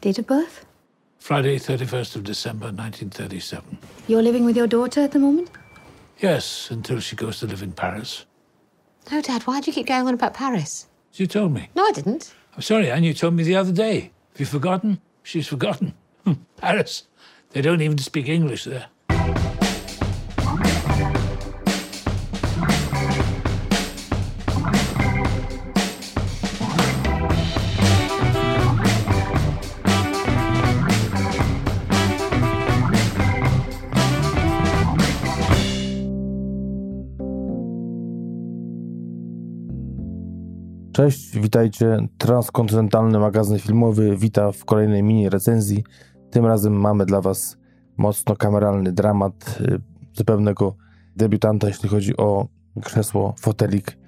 Date of birth? Friday, 31st of December, 1937. You're living with your daughter at the moment? Yes, until she goes to live in Paris. No, Dad, why do you keep going on about Paris? You told me. No, I didn't. I'm sorry, Anne, you told me the other day. Have you forgotten? She's forgotten. Paris. They don't even speak English there. Cześć, witajcie. Transkontynentalny magazyn filmowy wita w kolejnej mini recenzji. Tym razem mamy dla Was mocno kameralny dramat y, zupełnego debiutanta, jeśli chodzi o krzesło, fotelik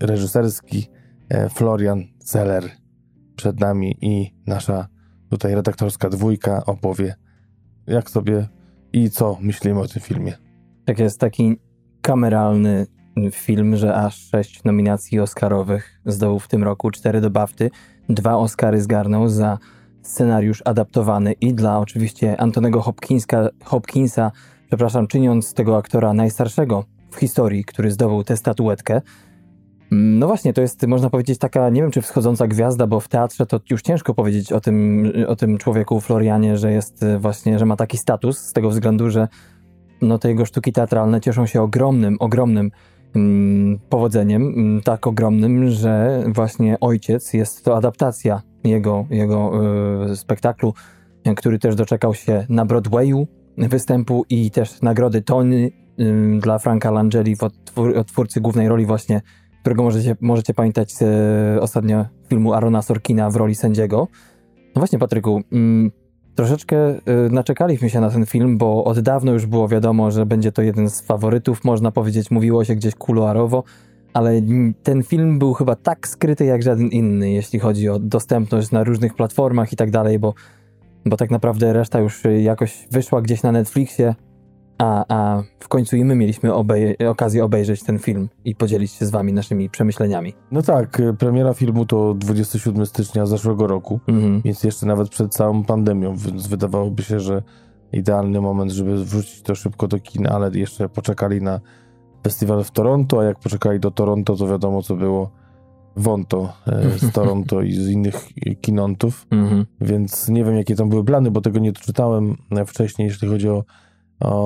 reżyserski. e, Florian Zeller przed nami i nasza tutaj redaktorska dwójka opowie, jak sobie i co myślimy o tym filmie. Tak jest taki kameralny film, że aż sześć nominacji Oscarowych zdobył w tym roku, cztery do BAFTY, dwa Oscary zgarnął za scenariusz adaptowany i dla oczywiście Antonego Hopkinsa, Hopkinsa, przepraszam, czyniąc tego aktora najstarszego w historii, który zdobył tę statuetkę. No właśnie, to jest, można powiedzieć, taka, nie wiem czy wschodząca gwiazda, bo w teatrze to już ciężko powiedzieć o tym, o tym człowieku Florianie, że jest e, właśnie, że ma taki status, z tego względu, że no te jego sztuki teatralne cieszą się ogromnym, ogromnym powodzeniem, mm, tak ogromnym, że właśnie Ojciec jest to adaptacja jego, jego y, spektaklu, który też doczekał się na Broadwayu występu i też nagrody Tony y, dla Franka Langeli, odtwórcy głównej roli właśnie, którego możecie, możecie pamiętać z y, ostatnio filmu Arona Sorkina w roli sędziego. No właśnie, Patryku, mm, troszeczkę y, naczekaliśmy się na ten film, bo od dawno już było wiadomo, że będzie to jeden z faworytów, można powiedzieć, mówiło się gdzieś kuluarowo, ale ten film był chyba tak skryty jak żaden inny, jeśli chodzi o dostępność na różnych platformach i tak dalej, bo, bo tak naprawdę reszta już y, jakoś wyszła gdzieś na Netflixie, a, a w końcu i my mieliśmy obej- okazję obejrzeć ten film i podzielić się z wami naszymi przemyśleniami. No tak, y, premiera filmu to 27 stycznia zeszłego roku. Mhm. Więc jeszcze nawet przed całą pandemią, więc wydawałoby się, że idealny moment, żeby wrzucić to szybko do kin, ale jeszcze poczekali na festiwal w Toronto, a jak poczekali do Toronto, to wiadomo co było Wonto e, z Toronto i z innych kinontów, Mhm. więc nie wiem jakie tam były plany, bo tego nie czytałem e, wcześniej, jeśli chodzi o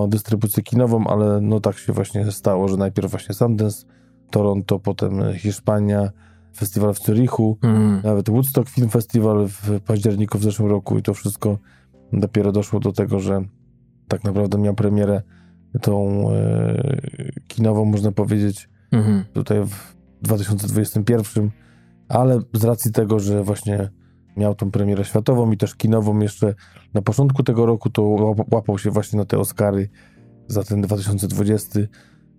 dystrybucję kinową, ale no tak się właśnie stało, że najpierw właśnie Sundance, Toronto, potem Hiszpania, festiwal w Zurichu, Mhm. nawet Woodstock Film Festival w październiku w zeszłym roku i to wszystko dopiero doszło do tego, że tak naprawdę miał premierę tą e, kinową, można powiedzieć, Mhm. tutaj w 2021, ale z racji tego, że właśnie miał tą premierę światową i też kinową jeszcze na początku tego roku, to łap- łapał się właśnie na te Oscary za ten 2020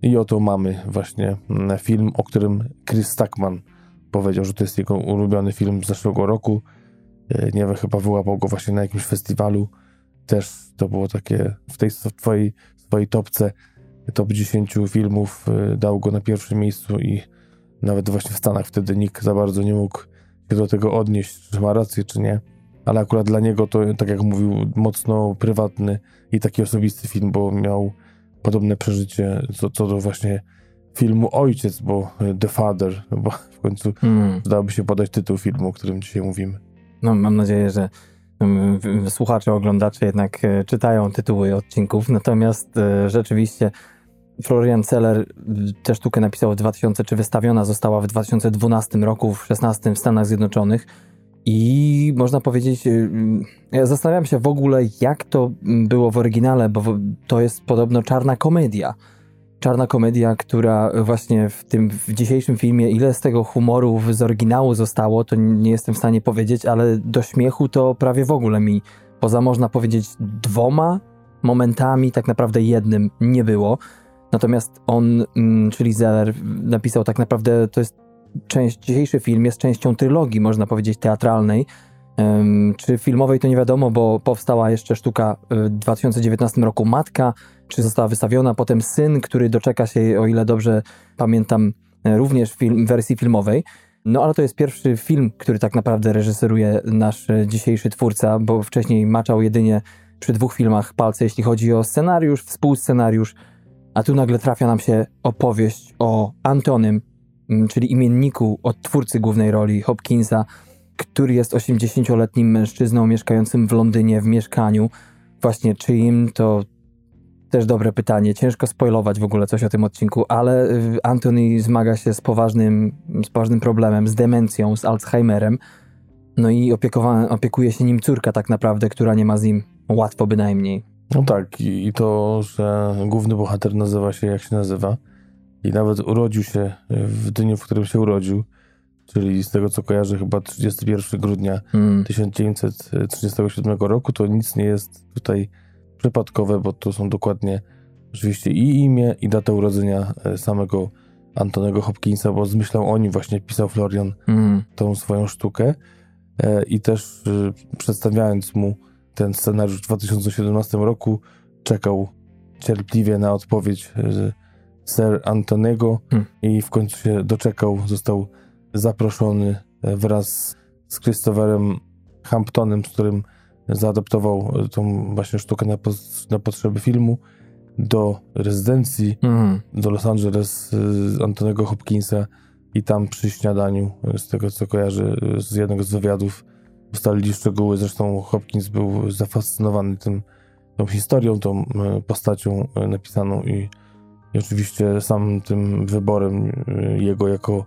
i oto mamy właśnie mm, film, o którym Chris Stackman powiedział, że to jest jego ulubiony film z zeszłego roku. E, Nie wiem, chyba wyłapał go właśnie na jakimś festiwalu. Też to było takie w tej w twojej, swojej topce top 10 filmów e, dał go na pierwszym miejscu i nawet właśnie w Stanach wtedy nikt za bardzo nie mógł się do tego odnieść, czy ma rację, czy nie. Ale akurat dla niego to, tak jak mówił, mocno prywatny i taki osobisty film, bo miał podobne przeżycie co, co do właśnie filmu Ojciec, bo The Father, no bo w końcu Mhm. Dałoby się podać tytuł filmu, o którym dzisiaj mówimy. No, mam nadzieję, że mm, słuchacze, oglądacze jednak e, czytają tytuły odcinków. Natomiast e, rzeczywiście Florian Celler y, tę sztukę napisał w 2000, czy wystawiona została w 2012 roku, w 16 w Stanach Zjednoczonych. I można powiedzieć, y, mm, ja zastanawiam się w ogóle, jak to było w oryginale, bo to jest podobno czarna komedia. Czarna komedia, która właśnie w tym w dzisiejszym filmie, ile z tego humoru z oryginału zostało, to nie jestem w stanie powiedzieć, ale do śmiechu to prawie w ogóle mi, poza można powiedzieć dwoma momentami, tak naprawdę jednym nie było. Natomiast on, mm, czyli Zeller, napisał tak naprawdę, to jest część, dzisiejszy film jest częścią trylogii, można powiedzieć, teatralnej. Czy filmowej to nie wiadomo, bo powstała jeszcze sztuka y, w 2019 roku Matka, czy została wystawiona, potem Syn, który doczeka się, o ile dobrze pamiętam, e, również film, wersji filmowej. No ale to jest pierwszy film, który tak naprawdę reżyseruje nasz e, dzisiejszy twórca, bo wcześniej maczał jedynie przy dwóch filmach palce, jeśli chodzi o scenariusz, współscenariusz, a tu nagle trafia nam się opowieść o Antonym, m, czyli imienniku od twórcy głównej roli Hopkinsa, który jest 80-letnim mężczyzną mieszkającym w Londynie w mieszkaniu. Właśnie czyim to też dobre pytanie. Ciężko spoilować w ogóle coś o tym odcinku, ale y, Anthony zmaga się z poważnym, z poważnym problemem, z demencją, z Alzheimerem. No i opiekuje się nim córka tak naprawdę, która nie ma z nim łatwo bynajmniej. No tak, i, i to, że główny bohater nazywa się jak się nazywa i nawet urodził się w dniu, w którym się urodził, czyli z tego co kojarzę chyba 31 grudnia Mm. 1937 roku, to nic nie jest tutaj przypadkowe, bo to są dokładnie oczywiście i imię, i data urodzenia e, samego Antonego Hopkinsa, bo z myślą o nim właśnie pisał Florian Mm. tą swoją sztukę e, i też y, przedstawiając mu ten scenariusz w 2017 roku czekał cierpliwie na odpowiedź y, Sir Antonego Hmm. i w końcu się doczekał, został zaproszony e, wraz z Christopherem Hamptonem, z którym zaadaptował e, tą właśnie sztukę na, na potrzeby filmu do rezydencji Mm. do Los Angeles y, z Antonego Hopkinsa i tam przy śniadaniu, z tego co kojarzę z jednego z wywiadów, ustalili szczegóły. Zresztą Hopkins był zafascynowany tym, tą historią, tą y, postacią y, napisaną i, i oczywiście samym tym wyborem y, jego jako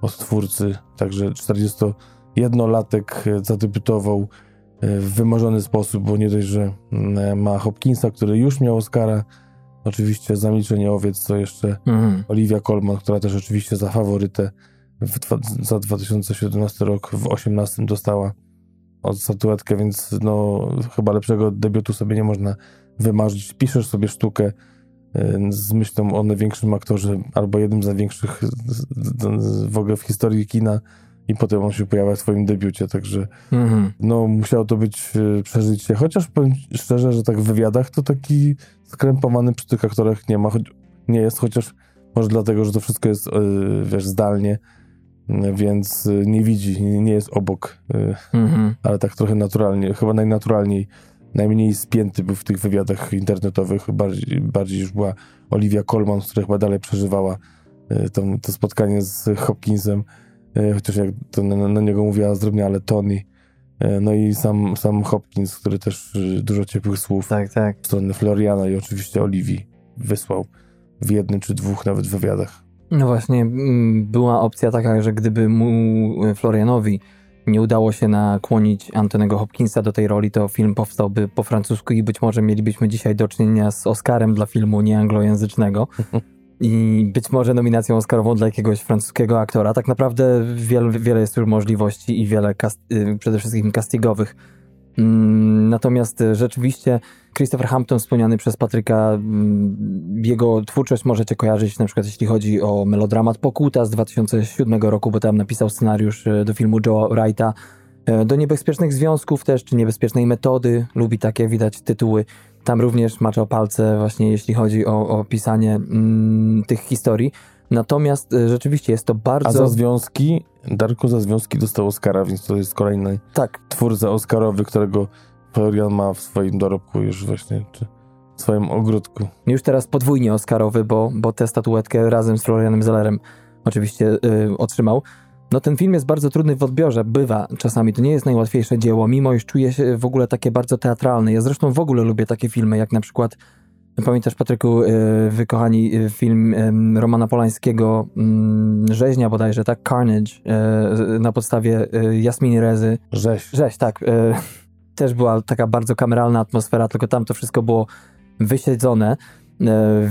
odtwórcy. Także 41-latek y, zadebiutował w wymarzony sposób, bo nie dość, że ma Hopkinsa, który już miał Oscara, Oczywiście za Milczenie Owiec, co jeszcze Mm. Olivia Colman, która też oczywiście za faworytę w za 2017 rok w 18 dostała od statuetkę, więc no chyba lepszego debiutu sobie nie można wymarzyć. Piszesz sobie sztukę y, z myślą o największym aktorze albo jednym z największych w ogóle w historii kina i potem on się pojawia w twoim debiucie, także Mm. no musiało to być e, przeżycie. Chociaż powiem szczerze, że tak w wywiadach to taki skrępowany przy tych aktorach nie ma, choć nie jest, chociaż może dlatego, że to wszystko jest, e, wiesz, zdalnie, więc e, nie widzi, nie jest obok, e, Mm. ale tak trochę naturalnie, chyba najnaturalniej, najmniej spięty był w tych wywiadach internetowych, bardziej, bardziej już była Olivia Colman, która chyba dalej przeżywała e, to, to spotkanie z Hopkinsem, chociaż jak to na, na niego mówiła zdrobniale Tony, No i sam, sam Hopkins, który też y, dużo ciepłych słów Tak, tak. w stronę Floriana i oczywiście Oliwii wysłał w jednym czy dwóch nawet wywiadach. No właśnie, mm, była opcja taka, że gdyby mu e, Florianowi nie udało się nakłonić Antonego Hopkinsa do tej roli, to film powstałby po francusku i być może mielibyśmy dzisiaj do czynienia z Oscarem dla filmu nieanglojęzycznego. I być może nominacją Oscarową dla jakiegoś francuskiego aktora. Tak naprawdę wiele, wiele jest już możliwości i wiele cast, y, przede wszystkim castingowych. Mm, Natomiast y, rzeczywiście Christopher Hampton, wspomniany przez Patryka, mm, jego twórczość możecie kojarzyć na przykład jeśli chodzi o melodramat Pokuta z 2007 roku, bo tam napisał scenariusz e, do filmu Joe Wrighta, e, do Niebezpiecznych Związków też, czy Niebezpiecznej Metody, lubi takie, widać tytuły. Tam również maczał palce właśnie jeśli chodzi o, o pisanie mm, tych historii. Natomiast e, rzeczywiście jest to A bardzo... za związki, Darko za związki dostał Oscara, więc to jest kolejny Tak, twórca Oscarowy, którego Florian ma w swoim dorobku już właśnie, czy w swoim ogródku. już teraz podwójnie Oscarowy, bo, bo tę statuetkę razem z Florianem Zellerem oczywiście y, otrzymał. No ten film jest bardzo trudny w odbiorze, bywa czasami, to nie jest najłatwiejsze dzieło, mimo iż czuje się w ogóle takie bardzo teatralne. Ja zresztą w ogóle lubię takie filmy, jak na przykład, pamiętasz Patryku, y, wykochani y, film Romana Polańskiego, y, Rzeźnia bodajże, tak, Carnage, y, na podstawie y, Jasminy Rezy, Rzeź. Rzeź, tak. E, też była taka bardzo kameralna atmosfera, tylko tam to wszystko było wysiedzone e,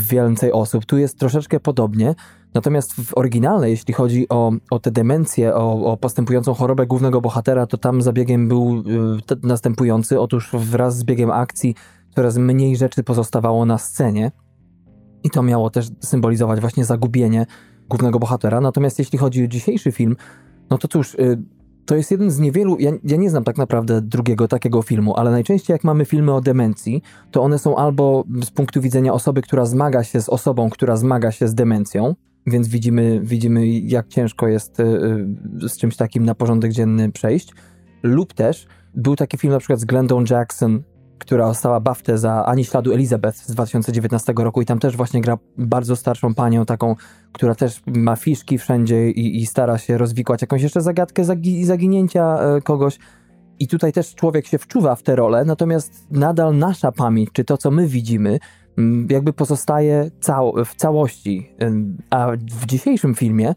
więcej osób. Tu jest troszeczkę podobnie. Natomiast w oryginalnej, jeśli chodzi o, o tę demencję, o, o postępującą chorobę głównego bohatera, to tam zabiegiem był e, następujący. Otóż wraz z biegiem akcji coraz mniej rzeczy pozostawało na scenie. I to miało też symbolizować właśnie zagubienie głównego bohatera. Natomiast jeśli chodzi o dzisiejszy film, no to cóż, y, to jest jeden z niewielu, ja, ja nie znam tak naprawdę drugiego takiego filmu, ale najczęściej jak mamy filmy o demencji, to one są albo z punktu widzenia osoby, która zmaga się z osobą, która zmaga się z demencją, więc widzimy, widzimy jak ciężko jest y, y, z czymś takim na porządek dzienny przejść. Lub też był taki film na przykład z Glendą Jackson, która ostała BAFTę za Ani śladu Elizabeth z 2019 roku i tam też właśnie gra bardzo starszą panią, taką, która też ma fiszki wszędzie i, i stara się rozwikłać jakąś jeszcze zagadkę zagi zaginięcia e, kogoś. I tutaj też człowiek się wczuwa w tę rolę, natomiast nadal nasza pamięć, czy to, co my widzimy, jakby pozostaje cał w całości. A w dzisiejszym filmie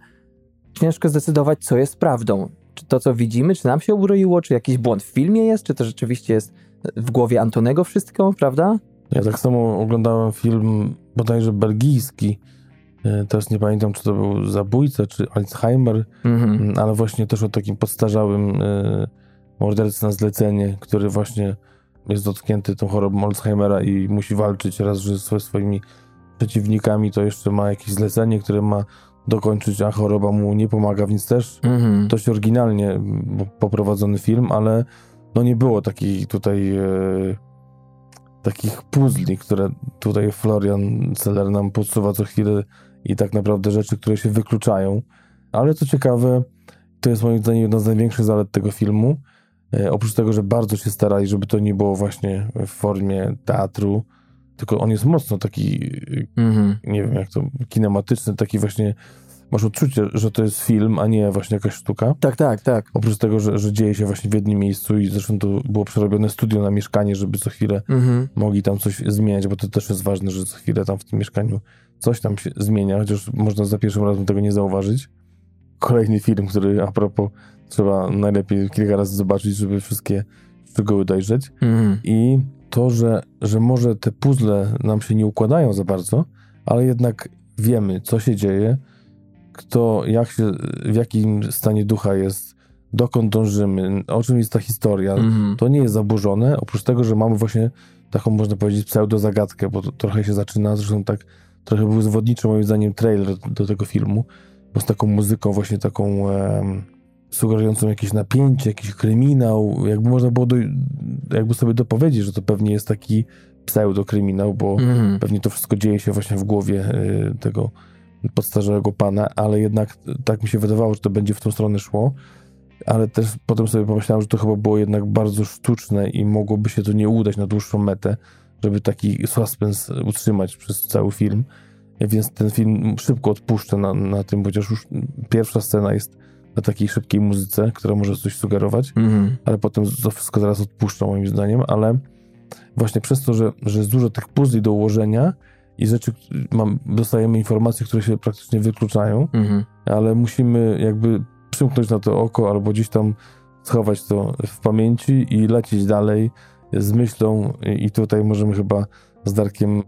ciężko zdecydować, co jest prawdą. Czy to, co widzimy, czy nam się uroiło, czy jakiś błąd w filmie jest, czy to rzeczywiście jest w głowie Antonego wszystko, prawda? Ja tak samo oglądałem film bodajże belgijski. E, Teraz nie pamiętam, czy to był zabójca, czy Alzheimer, Mhm. Mm, ale właśnie też o takim podstarzałym e, mordercy na zlecenie, który właśnie jest dotknięty tą chorobą Alzheimera i musi walczyć raz, ze swoimi przeciwnikami, to jeszcze ma jakieś zlecenie, które ma dokończyć, a choroba mu nie pomaga, więc też Mhm. dość oryginalnie poprowadzony film, ale no nie było takich tutaj e, takich puzli, które tutaj Florian Celler nam podsuwa co chwilę i tak naprawdę rzeczy, które się wykluczają. Ale co ciekawe, to jest moim zdaniem jedna z największych zalet tego filmu. E, oprócz tego, że bardzo się starali, żeby to nie było właśnie w formie teatru, tylko on jest mocno taki Mhm. nie wiem jak to, kinematyczny, taki właśnie, masz odczucie, że to jest film, a nie właśnie jakaś sztuka. Tak, tak, tak. Oprócz tego, że, że dzieje się właśnie w jednym miejscu i zresztą to było przerobione studio na mieszkanie, żeby co chwilę Mhm. mogli tam coś zmieniać, bo to też jest ważne, że co chwilę tam w tym mieszkaniu coś tam się zmienia, chociaż można za pierwszym razem tego nie zauważyć. Kolejny film, który a propos trzeba najlepiej kilka razy zobaczyć, żeby wszystkie szczegóły dojrzeć. Mhm. I to, że, że może te puzzle nam się nie układają za bardzo, ale jednak wiemy, co się dzieje, kto, jak się, w jakim stanie ducha jest, dokąd dążymy, o czym jest ta historia. Mhm. To nie jest zaburzone, oprócz tego, że mamy właśnie taką, można powiedzieć, pseudo-zagadkę, bo to trochę się zaczyna, zresztą tak trochę był zwodniczy moim zdaniem trailer do tego filmu, bo z taką muzyką właśnie taką em, sugerującą jakieś napięcie, jakiś kryminał, jakby można było do, jakby sobie dopowiedzieć, że to pewnie jest taki pseudo-kryminał, bo Mhm. pewnie to wszystko dzieje się właśnie w głowie y, tego podstarzałego pana, ale jednak tak mi się wydawało, że to będzie w tą stronę szło, ale też potem sobie pomyślałem, że to chyba było jednak bardzo sztuczne i mogłoby się to nie udać na dłuższą metę, żeby taki suspens utrzymać przez cały film, więc ten film szybko odpuszcza na, na tym, chociaż już pierwsza scena jest na takiej szybkiej muzyce, która może coś sugerować, Mhm. ale potem to wszystko zaraz odpuszcza moim zdaniem, ale właśnie przez to, że, że jest dużo tych puzli do ułożenia i rzeczy, mam, dostajemy informacje, które się praktycznie wykluczają, Mhm. ale musimy jakby przymknąć na to oko albo gdzieś tam schować to w pamięci i lecieć dalej z myślą i tutaj możemy chyba z Darkiem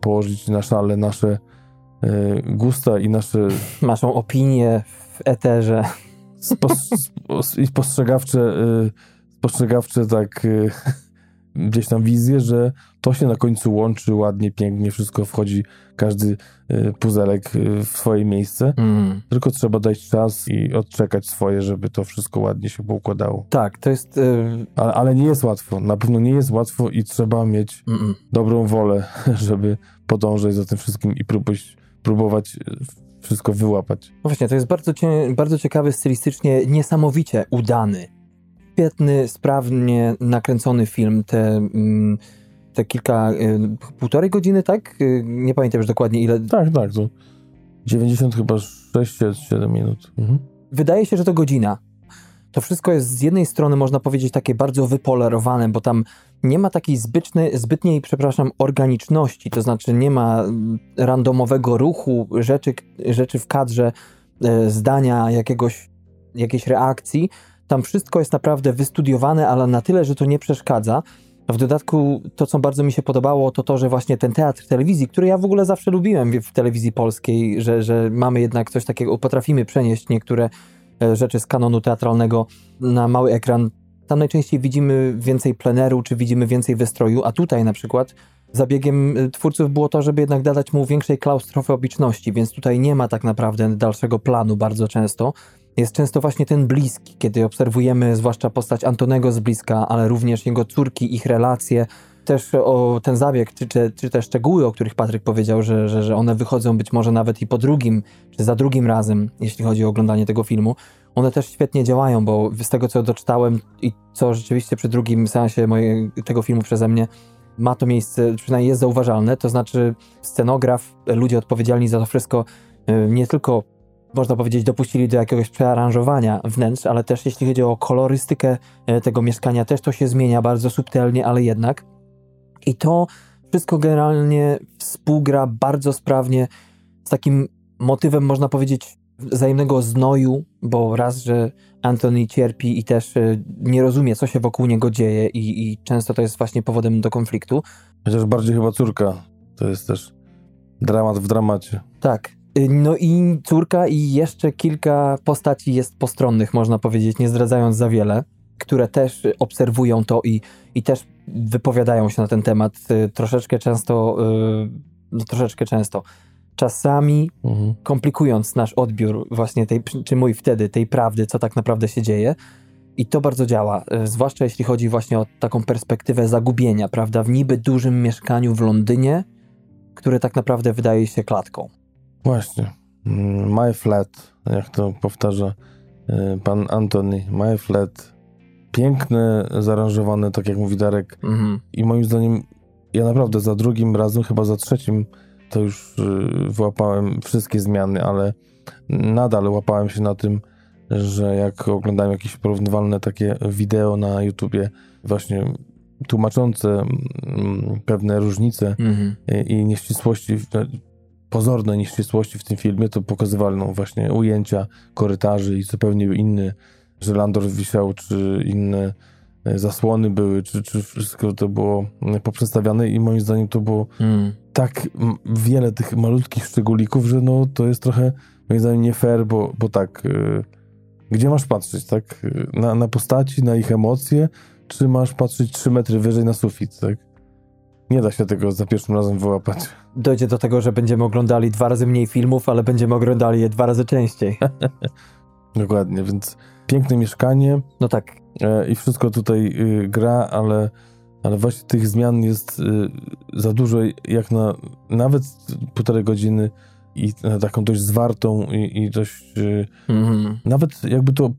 położyć na szale nasze e, gusta i nasze Naszą opinię w eterze. spos, i spostrzegawcze, y, spostrzegawcze tak y, gdzieś tam wizje, że to się na końcu łączy ładnie, pięknie, wszystko wchodzi, każdy y, puzelek y, w swoje miejsce, Mhm. tylko trzeba dać czas i odczekać swoje, żeby to wszystko ładnie się poukładało. Tak, to jest... y, Ale, ale nie jest łatwo, na pewno nie jest łatwo i trzeba mieć mm, dobrą wolę, żeby podążać za tym wszystkim i próbować, próbować wszystko wyłapać. No właśnie, to jest bardzo, cie, bardzo ciekawy stylistycznie, niesamowicie udany. Świetny, sprawnie nakręcony film. Te, mm, te kilka, y, półtorej godziny, tak? Y, Nie pamiętam już dokładnie ile. Tak, tak, to 90 chyba 6-7 minut. Mhm. Wydaje się, że to godzina. To wszystko jest z jednej strony, można powiedzieć, takie bardzo wypolerowane, bo tam nie ma takiej zbytny, zbytniej, przepraszam, organiczności, to znaczy nie ma mm, randomowego ruchu, rzeczy, rzeczy w kadrze, e, zdania, jakiegoś, jakiejś reakcji. Tam wszystko jest naprawdę wystudiowane, ale na tyle, że to nie przeszkadza. W dodatku to, co bardzo mi się podobało, to to, że właśnie ten teatr telewizji, który ja w ogóle zawsze lubiłem w- telewizji polskiej, że, że mamy jednak coś takiego, potrafimy przenieść niektóre e, rzeczy z kanonu teatralnego na mały ekran. Tam najczęściej widzimy więcej pleneru, czy widzimy więcej wystroju, a tutaj na przykład zabiegiem e, twórców było to, żeby jednak dodać mu większej klaustrofobiczności, więc tutaj nie ma tak naprawdę dalszego planu bardzo często. Jest często właśnie ten bliski, kiedy obserwujemy zwłaszcza postać Antonego z bliska, ale również jego córki, ich relacje. też o ten zabieg, czy, czy, czy te szczegóły, o których Patryk powiedział, że, że, że one wychodzą być może nawet i po drugim, czy za drugim razem, jeśli chodzi o oglądanie tego filmu, one też świetnie działają, bo z tego, co doczytałem i co rzeczywiście przy drugim seansie tego filmu przeze mnie ma to miejsce, przynajmniej jest zauważalne, to znaczy scenograf, ludzie odpowiedzialni za to wszystko y, nie tylko można powiedzieć, dopuścili do jakiegoś przearanżowania wnętrz, ale też jeśli chodzi o kolorystykę y, tego mieszkania, też to się zmienia bardzo subtelnie, ale jednak. I to wszystko generalnie współgra bardzo sprawnie z takim motywem, można powiedzieć, wzajemnego znoju, bo raz, że Anthony cierpi i też y, nie rozumie, co się wokół niego dzieje, i, i często to jest właśnie powodem do konfliktu. Chociaż bardziej chyba córka. To jest też dramat w dramacie. Tak. Y, No i córka, i jeszcze kilka postaci jest postronnych, można powiedzieć, nie zdradzając za wiele, które też obserwują to i, i też wypowiadają się na ten temat y, troszeczkę często, y, no troszeczkę często. Czasami Mhm. komplikując nasz odbiór właśnie tej, czy mój wtedy, tej prawdy, co tak naprawdę się dzieje. I to bardzo działa, zwłaszcza jeśli chodzi właśnie o taką perspektywę zagubienia, prawda, w niby dużym mieszkaniu w Londynie, które tak naprawdę wydaje się klatką. Właśnie. Mm, My flat, jak to powtarza y, pan Antony. My flat. Piękne, zaaranżowane, tak jak mówi Darek. Mhm. I moim zdaniem, ja naprawdę za drugim razem, chyba za trzecim, to już y, wyłapałem wszystkie zmiany, ale nadal łapałem się na tym, że jak oglądałem jakieś porównywalne takie wideo na YouTubie, właśnie tłumaczące mm, pewne różnice Mhm. i- nieścisłości, pozorne nieścisłości w tym filmie, to pokazywali no, właśnie ujęcia korytarzy i zupełnie inny, że Landor wisiał, czy inne e, zasłony były, czy, czy wszystko to było e, poprzestawiane i moim zdaniem to było Mm. tak wiele tych malutkich szczególików, że no to jest trochę moim zdaniem nie fair, bo, bo tak, y, gdzie masz patrzeć, tak? Na, na postaci, na ich emocje, czy masz patrzeć 3 metry wyżej na sufit, tak? Nie da się tego za pierwszym razem wyłapać. Dojdzie do tego, że będziemy oglądali dwa razy mniej filmów, ale będziemy oglądali je dwa razy częściej. Dokładnie, więc piękne mieszkanie No tak, e, i wszystko tutaj y, gra, ale, ale właśnie tych zmian jest y, za dużo, jak na nawet półtorej godziny i na taką dość zwartą i, i dość y, mhm. nawet jakby to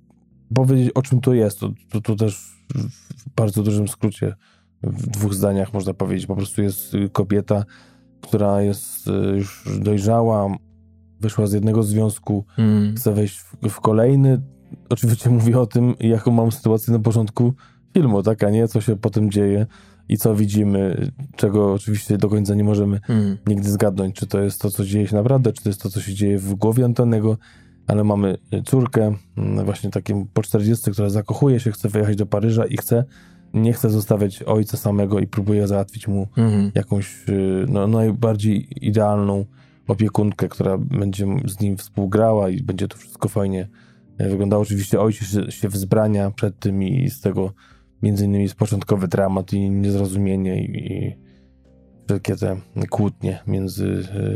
powiedzieć, o czym to jest, to, to, to też w bardzo dużym skrócie, w dwóch zdaniach można powiedzieć. Po prostu jest y, kobieta, która jest y, już dojrzała, wyszła z jednego związku, Mm. chce wejść w, w kolejny. Oczywiście mówię o tym, jaką mam sytuację na początku filmu, tak, a nie co się potem dzieje i co widzimy, czego oczywiście do końca nie możemy Mm. nigdy zgadnąć, czy to jest to, co dzieje się naprawdę, czy to jest to, co się dzieje w głowie Antonego, ale mamy y, córkę, mm, właśnie takim po 40, która zakochuje się, chce wyjechać do Paryża i chce, nie chce zostawiać ojca samego i próbuje załatwić mu Mhm. jakąś y, no, najbardziej idealną opiekunkę, która będzie z nim współgrała i będzie to wszystko fajnie y, wyglądało. Oczywiście ojciec się- wzbrania przed tym i z tego między innymi jest początkowy dramat i niezrozumienie i, i wszelkie te kłótnie między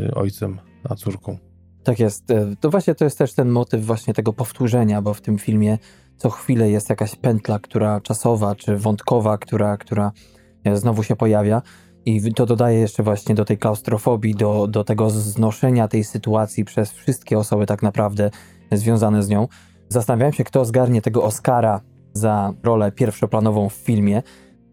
y, ojcem a córką. Tak jest. E, To właśnie to jest też ten motyw właśnie tego powtórzenia, bo w tym filmie co chwilę jest jakaś pętla, która czasowa czy wątkowa, która, która e, znowu się pojawia. I to dodaje jeszcze właśnie do tej klaustrofobii, do, do tego znoszenia tej sytuacji przez wszystkie osoby tak naprawdę związane z nią. Zastanawiałem się, kto zgarnie tego Oscara za rolę pierwszoplanową w filmie,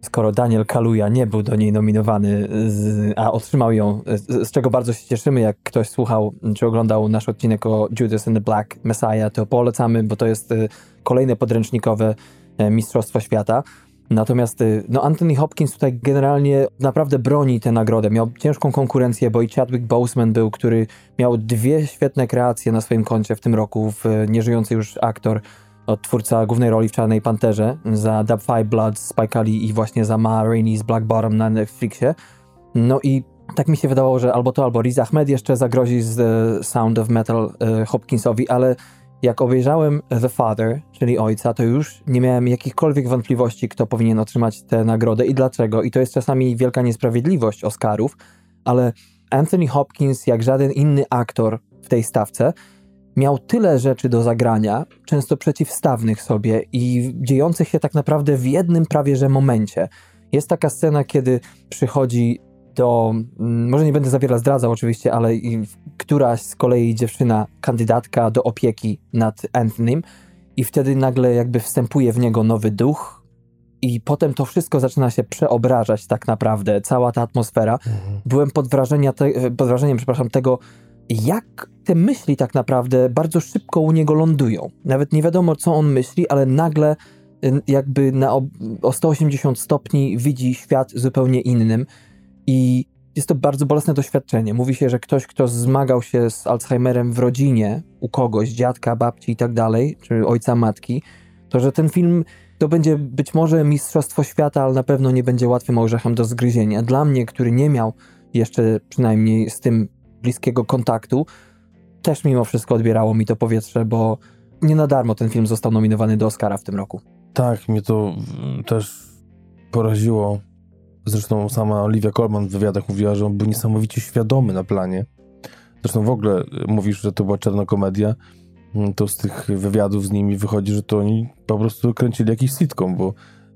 skoro Daniel Kaluja nie był do niej nominowany, z, a otrzymał ją, z, z czego bardzo się cieszymy, jak ktoś słuchał czy oglądał nasz odcinek o Judas and the Black Messiah, to polecamy, bo to jest y, kolejne podręcznikowe e, Mistrzostwo Świata. Natomiast y, no, Anthony Hopkins tutaj generalnie naprawdę broni tę nagrodę. Miał ciężką konkurencję, bo i Chadwick Boseman był, który miał dwie świetne kreacje na swoim koncie w tym roku, w e, nieżyjący już aktor, twórca głównej roli w Czarnej Panterze, za Dub Five Blood z Spike Lee i właśnie za Ma Rainey z Black Bottom na Netflixie. No i tak mi się wydawało, że albo to, albo Riz Ahmed jeszcze zagrozi z e, Sound of Metal e, Hopkinsowi, ale jak obejrzałem The Father, czyli ojca, to już nie miałem jakichkolwiek wątpliwości, kto powinien otrzymać tę nagrodę i dlaczego. I to jest czasami wielka niesprawiedliwość Oscarów, ale Anthony Hopkins, jak żaden inny aktor w tej stawce, miał tyle rzeczy do zagrania, często przeciwstawnych sobie i dziejących się tak naprawdę w jednym prawie że momencie. Jest taka scena, kiedy przychodzi do, mm, może nie będę za wiele zdradzał oczywiście, ale któraś z kolei dziewczyna, kandydatka do opieki nad Anthonym i wtedy nagle jakby wstępuje w niego nowy duch i potem to wszystko zaczyna się przeobrażać tak naprawdę, cała ta atmosfera. Byłem pod, wrażenia te, pod wrażeniem, przepraszam, tego, jak te myśli tak naprawdę bardzo szybko u niego lądują. Nawet nie wiadomo, co on myśli, ale nagle y, jakby na, o- o 180 stopni widzi świat zupełnie innym i jest to bardzo bolesne doświadczenie. Mówi się, że ktoś, kto zmagał się z Alzheimerem w rodzinie, u kogoś, dziadka, babci i tak dalej, czy ojca, matki, to że ten film to będzie być może mistrzostwo świata, ale na pewno nie będzie łatwym orzechem do zgryzienia. Dla mnie, który nie miał jeszcze przynajmniej z tym bliskiego kontaktu, też mimo wszystko odbierało mi to powietrze, bo nie na darmo ten film został nominowany do Oscara w tym roku. Tak, mnie to mm, też poraziło. Zresztą sama Olivia Colman w wywiadach mówiła, że on był niesamowicie świadomy na planie. Zresztą w ogóle y, mówisz, że to była czarna komedia. Mm, To z tych wywiadów z nimi wychodzi, że to oni po prostu kręcili jakiś sitcom, bo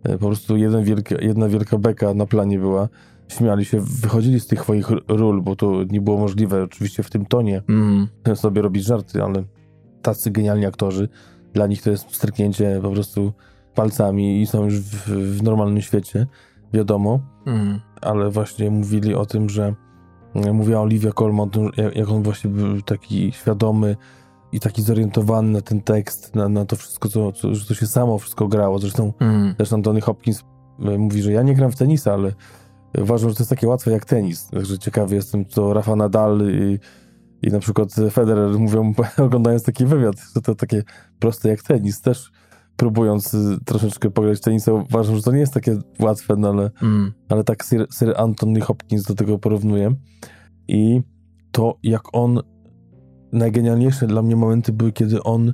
y, po prostu jeden wielka, jedna wielka beka na planie była. Śmiali się, wychodzili z tych swoich ról, bo to nie było możliwe oczywiście w tym tonie Mm. sobie robić żarty, ale tacy genialni aktorzy, dla nich to jest stryknięcie po prostu palcami i są już w, w normalnym świecie, wiadomo, Mm. ale właśnie mówili o tym, że mówiła Olivia Colman, o tym, jak- jak on właśnie był taki świadomy i taki zorientowany na ten tekst, na, na to wszystko, co, co, że to się samo wszystko grało. Zresztą Mm. też Antony Hopkins e, mówi, że ja nie gram w tenisa, ale uważam, że to jest takie łatwe jak tenis. Także ciekawy jestem, co Rafa Nadal i, i na przykład Federer mówią, oglądając taki wywiad, że to takie proste jak tenis. Też próbując y, troszeczkę pograć tenisa, uważam, że to nie jest takie łatwe, no ale, Mm. ale tak Sir, Sir Anthony Hopkins do tego porównuje. I to, jak on najgenialniejsze dla mnie momenty były, kiedy on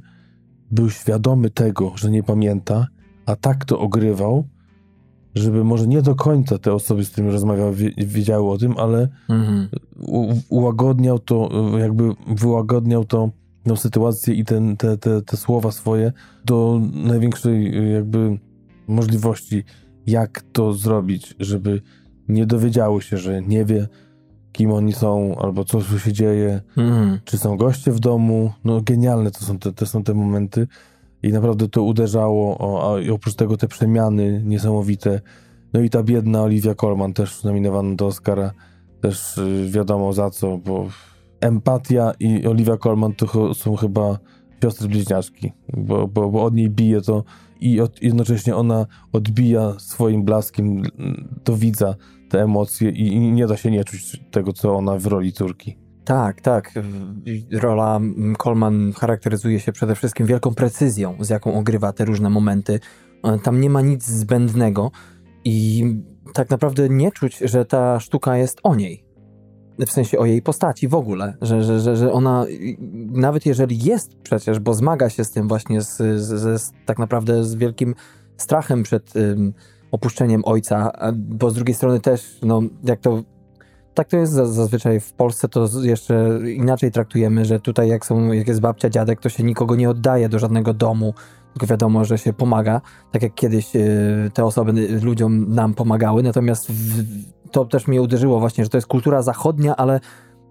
był świadomy tego, że nie pamięta, a tak to ogrywał, żeby może nie do końca te osoby, z którymi rozmawiał, wie- wiedziały o tym, ale Mhm. u- ułagodniał to, jakby wyłagodniał to tą sytuację i ten, te, te, te słowa swoje do największej jakby możliwości, jak to zrobić, żeby nie dowiedziały się, że nie wie, kim oni są, albo co tu się dzieje, Mhm. czy są goście w domu. No genialne to są te, to są te momenty i naprawdę to uderzało, a oprócz tego te przemiany niesamowite. No i ta biedna Olivia Colman też nominowana do Oscara, też y, wiadomo za co, bo empatia i Olivia Colman to są chyba siostry bliźniaczki, bo, bo, bo od niej bije to i od, jednocześnie ona odbija swoim blaskiem mm, do widza te emocje i, i nie da się nie czuć tego, co ona w roli córki. Tak, tak. Rola mm, Coleman charakteryzuje się przede wszystkim wielką precyzją, z jaką ogrywa te różne momenty. E, Tam nie ma nic zbędnego i tak naprawdę nie czuć, że ta sztuka jest o niej. W sensie o jej postaci w ogóle, że, że, że, że ona, nawet jeżeli jest przecież, bo zmaga się z tym właśnie, z, z, z, tak naprawdę z wielkim strachem przed opuszczeniem ojca, bo z drugiej strony też, no jak to tak to jest za- zazwyczaj w Polsce, to jeszcze inaczej traktujemy, że tutaj jak są, jak jest babcia, dziadek, to się nikogo nie oddaje do żadnego domu, tylko wiadomo, że się pomaga, tak jak kiedyś y, te osoby y, ludziom nam pomagały, natomiast w, to też mnie uderzyło właśnie, że to jest kultura zachodnia, ale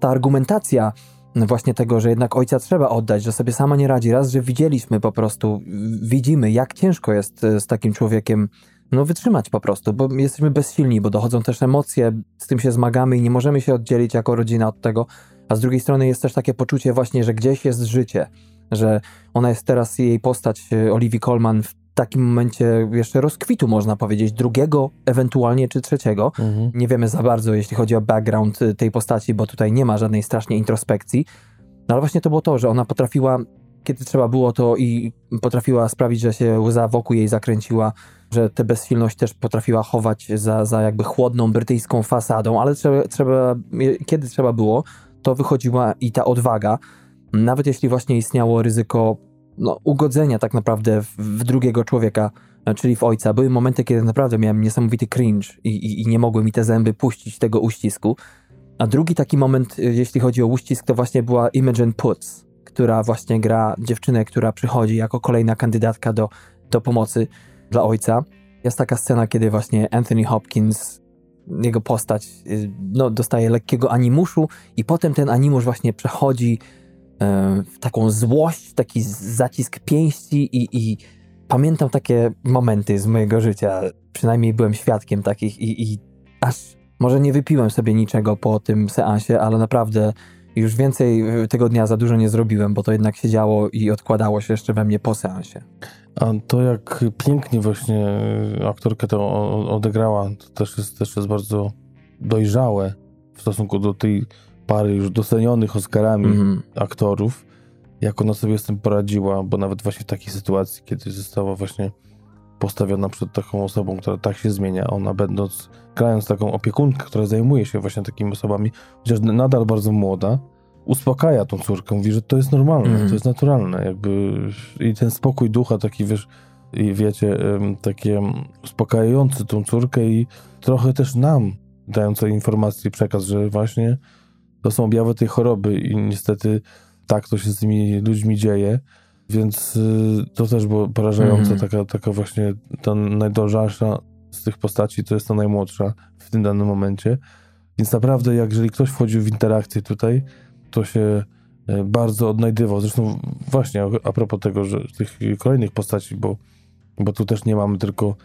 ta argumentacja właśnie tego, że jednak ojca trzeba oddać, że sobie sama nie radzi, raz, że widzieliśmy po prostu, widzimy jak ciężko jest y, z takim człowiekiem no wytrzymać po prostu, bo jesteśmy bezsilni, bo dochodzą też emocje, z tym się zmagamy i nie możemy się oddzielić jako rodzina od tego, a z drugiej strony jest też takie poczucie właśnie, że gdzieś jest życie, że ona jest teraz, jej postać e, Olivia Colman w takim momencie jeszcze rozkwitu, można powiedzieć, drugiego, ewentualnie czy trzeciego. Nie wiemy za bardzo, jeśli chodzi o background y, tej postaci, bo tutaj nie ma żadnej strasznie introspekcji. No ale właśnie to było to, że ona potrafiła, kiedy trzeba było to i potrafiła sprawić, że się łza wokół jej zakręciła, że tę bezsilność też potrafiła chować za, za jakby chłodną brytyjską fasadą, ale trzeba, trzeba, kiedy trzeba było, to wychodziła i ta odwaga, nawet jeśli właśnie istniało ryzyko no, ugodzenia tak naprawdę w, w drugiego człowieka, czyli w ojca. Były momenty, kiedy naprawdę miałem niesamowity cringe i, i, i nie mogły mi te zęby puścić tego uścisku. A drugi taki moment, e, jeśli chodzi o uścisk, to właśnie była Imogen Poots, która właśnie gra dziewczynę, która przychodzi jako kolejna kandydatka do, do pomocy dla ojca. Jest taka scena, kiedy właśnie Anthony Hopkins, jego postać, y, no, dostaje lekkiego animuszu i potem ten animusz właśnie przechodzi e, w taką złość, taki zacisk pięści i, i pamiętam takie momenty z mojego życia, przynajmniej byłem świadkiem takich i, i aż może nie wypiłem sobie niczego po tym seansie, ale naprawdę już więcej y, tego dnia za dużo nie zrobiłem, bo to jednak się działo i odkładało się jeszcze we mnie po seansie. A to jak pięknie właśnie aktorka to odegrała, to też jest, też jest bardzo dojrzałe w stosunku do tej pary już docenionych Oscarami mm. aktorów, jak ona sobie z tym poradziła, bo nawet właśnie w takiej sytuacji, kiedy została właśnie postawiona przed taką osobą, która tak się zmienia, ona będąc, grając taką opiekunkę, która zajmuje się właśnie takimi osobami, chociaż nadal bardzo młoda, uspokaja tą córkę, mówi, że to jest normalne, mm. to jest naturalne, jakby i ten spokój ducha taki, wiesz, i wiecie, takie uspokajający tą córkę i trochę też nam dające informacji przekaz, że właśnie to są objawy tej choroby i niestety tak to się z tymi ludźmi dzieje, więc y, to też było porażające, mm. taka, taka właśnie ta najdolżalsza z tych postaci to jest ta najmłodsza w tym danym momencie. Więc naprawdę, jak jeżeli ktoś wchodził w interakcję tutaj, to się e, bardzo odnajdywał. Zresztą właśnie a propos tego, że tych kolejnych postaci, bo, bo tu też nie mamy tylko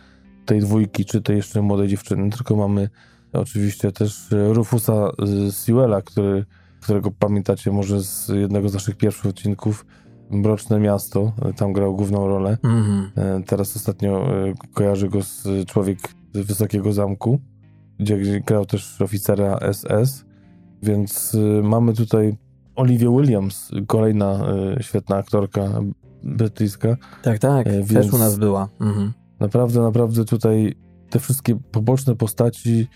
tej dwójki, czy tej jeszcze młodej dziewczyny, tylko mamy oczywiście też Rufusa Sewella, który, którego pamiętacie może z jednego z naszych pierwszych odcinków, Mroczne Miasto, tam grał główną rolę. Mm-hmm. Teraz ostatnio e, kojarzy go z Człowiek z Wysokiego Zamku, gdzie grał też oficera SS. Więc mamy tutaj Olivia Williams, kolejna świetna aktorka brytyjska. Tak, tak, e, też u nas była. Mhm. Naprawdę, naprawdę tutaj te wszystkie poboczne postaci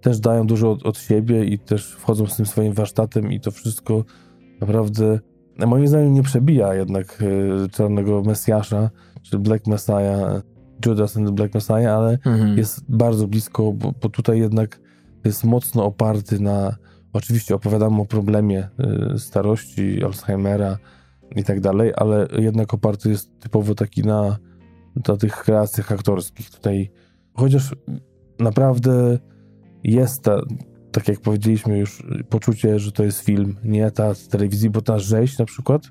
też dają dużo od, od, siebie i też wchodzą z tym swoim warsztatem i to wszystko naprawdę moim zdaniem nie przebija jednak y, Czarnego Mesjasza, czy Black Messiah, Judas and the Black Messiah, ale mhm. jest bardzo blisko, bo, bo tutaj jednak jest mocno oparty na Oczywiście opowiadam o problemie y, starości, Alzheimera i tak dalej, ale jednak oparty jest typowo taki na, na tych kreacjach aktorskich. Tutaj, chociaż naprawdę jest ta, tak jak powiedzieliśmy już, poczucie, że to jest film, nie teatr telewizji, bo ta rzeź na przykład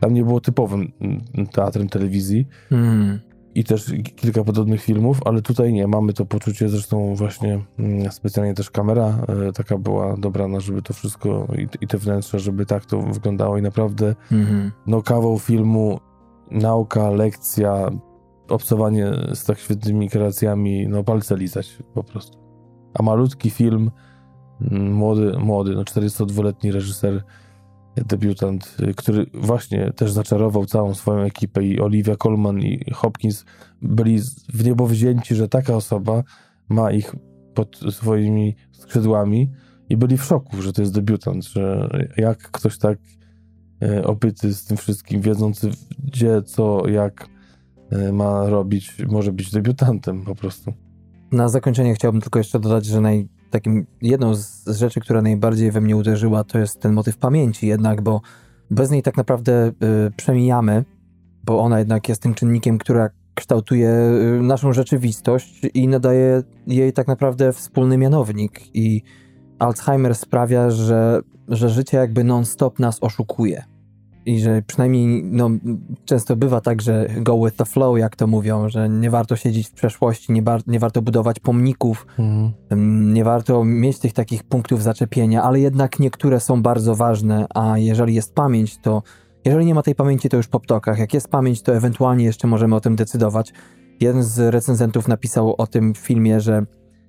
tam nie było typowym mm, teatrem telewizji. Mm i też kilka podobnych filmów, ale tutaj nie, mamy to poczucie, zresztą właśnie mm, specjalnie też kamera e, taka była dobrana, żeby to wszystko i, i te wnętrze, żeby tak to wyglądało i naprawdę mhm. no kawał filmu, nauka, lekcja, obcowanie z tak świetnymi kreacjami, no palce lizać po prostu. A malutki film, mm, młody, młody, no 42-letni reżyser debiutant, który właśnie też zaczarował całą swoją ekipę i Olivia Colman i Hopkins byli w niebo wzięci, że taka osoba ma ich pod swoimi skrzydłami i byli w szoku, że to jest debiutant, że jak ktoś tak y, opyty z tym wszystkim, wiedzący gdzie, co, jak y, ma robić, może być debiutantem po prostu. Na zakończenie chciałbym tylko jeszcze dodać, że naj, takim jedną z rzeczy, która najbardziej we mnie uderzyła, to jest ten motyw pamięci jednak, bo bez niej tak naprawdę y, przemijamy, bo ona jednak jest tym czynnikiem, która kształtuje y, naszą rzeczywistość i nadaje jej tak naprawdę wspólny mianownik. I Alzheimer sprawia, że, że życie jakby non-stop nas oszukuje i że przynajmniej no, często bywa tak, że go with the flow, jak to mówią, że nie warto siedzieć w przeszłości, nie, bar- nie warto budować pomników, mhm. nie warto mieć tych takich punktów zaczepienia, ale jednak niektóre są bardzo ważne, a jeżeli jest pamięć, to jeżeli nie ma tej pamięci, to już po ptokach. Jak jest pamięć, to ewentualnie jeszcze możemy o tym decydować. Jeden z recenzentów napisał o tym filmie, że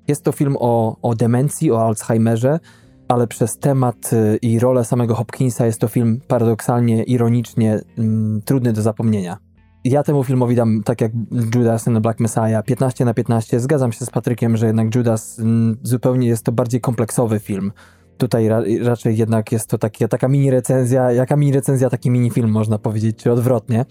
jest to film o, o demencji, o Alzheimerze, ale przez temat y, i rolę samego Hopkinsa jest to film paradoksalnie, ironicznie mm, trudny do zapomnienia. Ja temu filmowi dam, tak jak Judas and the Black Messiah, 15 na 15. Zgadzam się z Patrykiem, że jednak Judas mm, zupełnie jest to bardziej kompleksowy film. Tutaj ra raczej jednak jest to taka mini recenzja, jaka mini recenzja, taki mini film można powiedzieć, czy odwrotnie.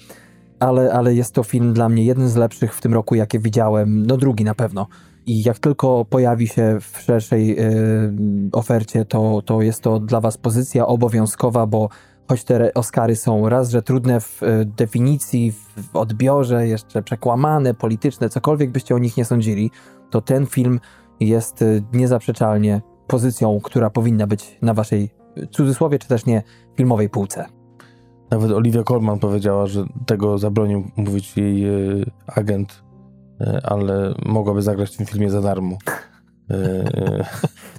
Ale, ale jest to film dla mnie jeden z lepszych w tym roku, jakie widziałem, no drugi na pewno. I jak tylko pojawi się w szerszej y, ofercie, to, to jest to dla Was pozycja obowiązkowa, bo choć te Oscary są raz, że trudne w e, definicji, w odbiorze, jeszcze przekłamane, polityczne, cokolwiek byście o nich nie sądzili, to ten film jest e, niezaprzeczalnie pozycją, która powinna być na waszej cudzysłowie, czy też nie filmowej półce. Nawet Olivia Colman powiedziała, że tego zabronił mówić jej agent, ale mogłaby zagrać w tym filmie za darmo. E, e,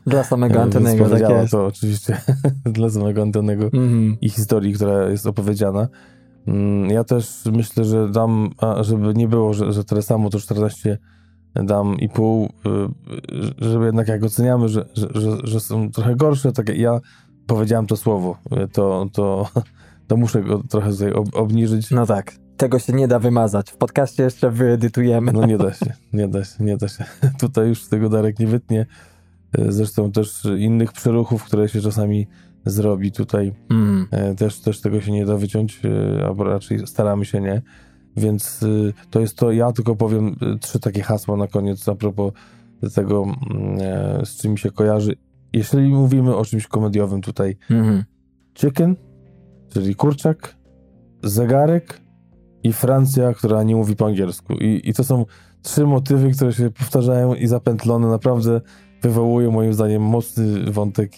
Dla samego Antonego, tak jest. to oczywiście dla samego Antonego Mhm. i historii, która jest opowiedziana. Mm, Ja też myślę, że dam, żeby nie było, że, że tyle samo, to 14 dam i pół, y, żeby jednak jak oceniamy, że, że, że, że są trochę gorsze, tak ja powiedziałem to słowo, y, to, to, to muszę go trochę tutaj ob, obniżyć. No tak, tego się nie da wymazać. W podcaście jeszcze wyedytujemy. No nie da się, nie da się, nie da się. Tutaj już tego Darek nie wytnie. Y, Zresztą też innych przeruchów, które się czasami zrobi tutaj Mm. E, Też, też tego się nie da wyciąć, e, albo raczej staramy się nie. Więc to jest to, ja tylko powiem trzy takie hasła na koniec a propos tego, mm, e, z czym się kojarzy. Jeśli mówimy o czymś komediowym tutaj, Mhm. chicken, czyli kurczak, zegarek i Francja, która nie mówi po angielsku. I, I to są trzy motywy, które się powtarzają i zapętlone naprawdę wywołują moim zdaniem mocny wątek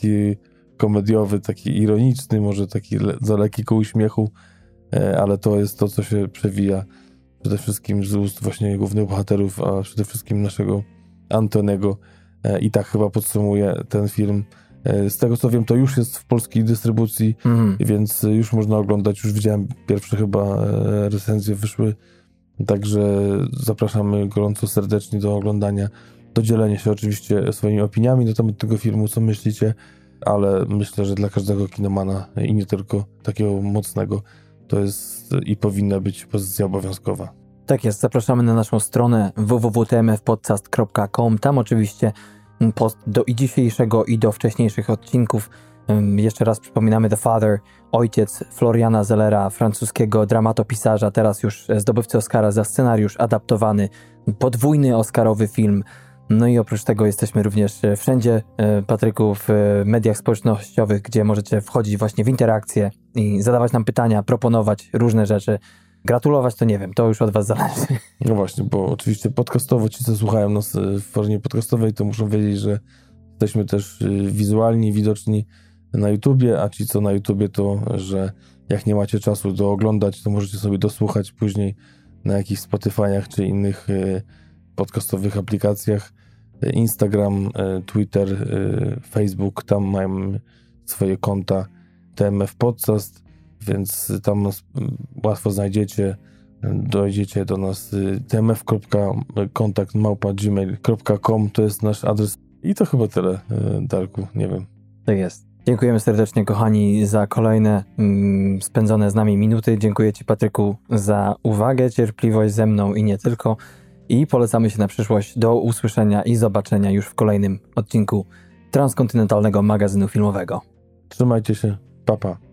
komediowy, taki ironiczny, może taki le, za lekkiego uśmiechu, e, ale to jest to, co się przewija przede wszystkim z ust właśnie głównych bohaterów, a przede wszystkim naszego Antonego. E, I tak chyba podsumuję ten film. E, Z tego co wiem, to już jest w polskiej dystrybucji, Mhm. więc już można oglądać. Już widziałem pierwsze chyba e, recenzje wyszły, także zapraszamy gorąco serdecznie do oglądania, do dzielenia się oczywiście swoimi opiniami na temat tego filmu, co myślicie, ale myślę, że dla każdego kinomana i nie tylko takiego mocnego to jest i powinna być pozycja obowiązkowa. Tak jest, zapraszamy na naszą stronę www.tmfpodcast.com. Tam oczywiście post do i dzisiejszego, i do wcześniejszych odcinków. Jeszcze raz przypominamy The Father, ojciec Floriana Zellera, francuskiego dramatopisarza, teraz już zdobywcy Oscara za scenariusz adaptowany, podwójny Oscarowy film. No i oprócz tego jesteśmy również e, wszędzie, e, Patryku, w e, mediach społecznościowych, gdzie możecie wchodzić właśnie w interakcje i zadawać nam pytania, proponować różne rzeczy. Gratulować to nie wiem, to już od was zależy. No właśnie, bo oczywiście podcastowo ci, co słuchają nas y, w formie podcastowej, to muszą wiedzieć, że jesteśmy też y, wizualni, widoczni na YouTubie, a ci, co na YouTubie, to, że jak nie macie czasu do oglądać, to możecie sobie dosłuchać później na jakichś Spotify'ach czy innych y, podcastowych aplikacjach. Instagram, Twitter, Facebook, tam mają swoje konta TMF Podcast, więc tam nas y, łatwo znajdziecie dojdziecie do nas y, tmf.kontakt.gmail.com to jest nasz adres i to chyba tyle, y, Darku, nie wiem. Tak jest. Dziękujemy serdecznie, kochani, za kolejne mm, spędzone z nami minuty. Dziękuję Ci, Patryku, za uwagę, cierpliwość ze mną i nie tylko. I polecamy się na przyszłość. Do usłyszenia i zobaczenia już w kolejnym odcinku transkontynentalnego magazynu filmowego. Trzymajcie się, papa. Pa.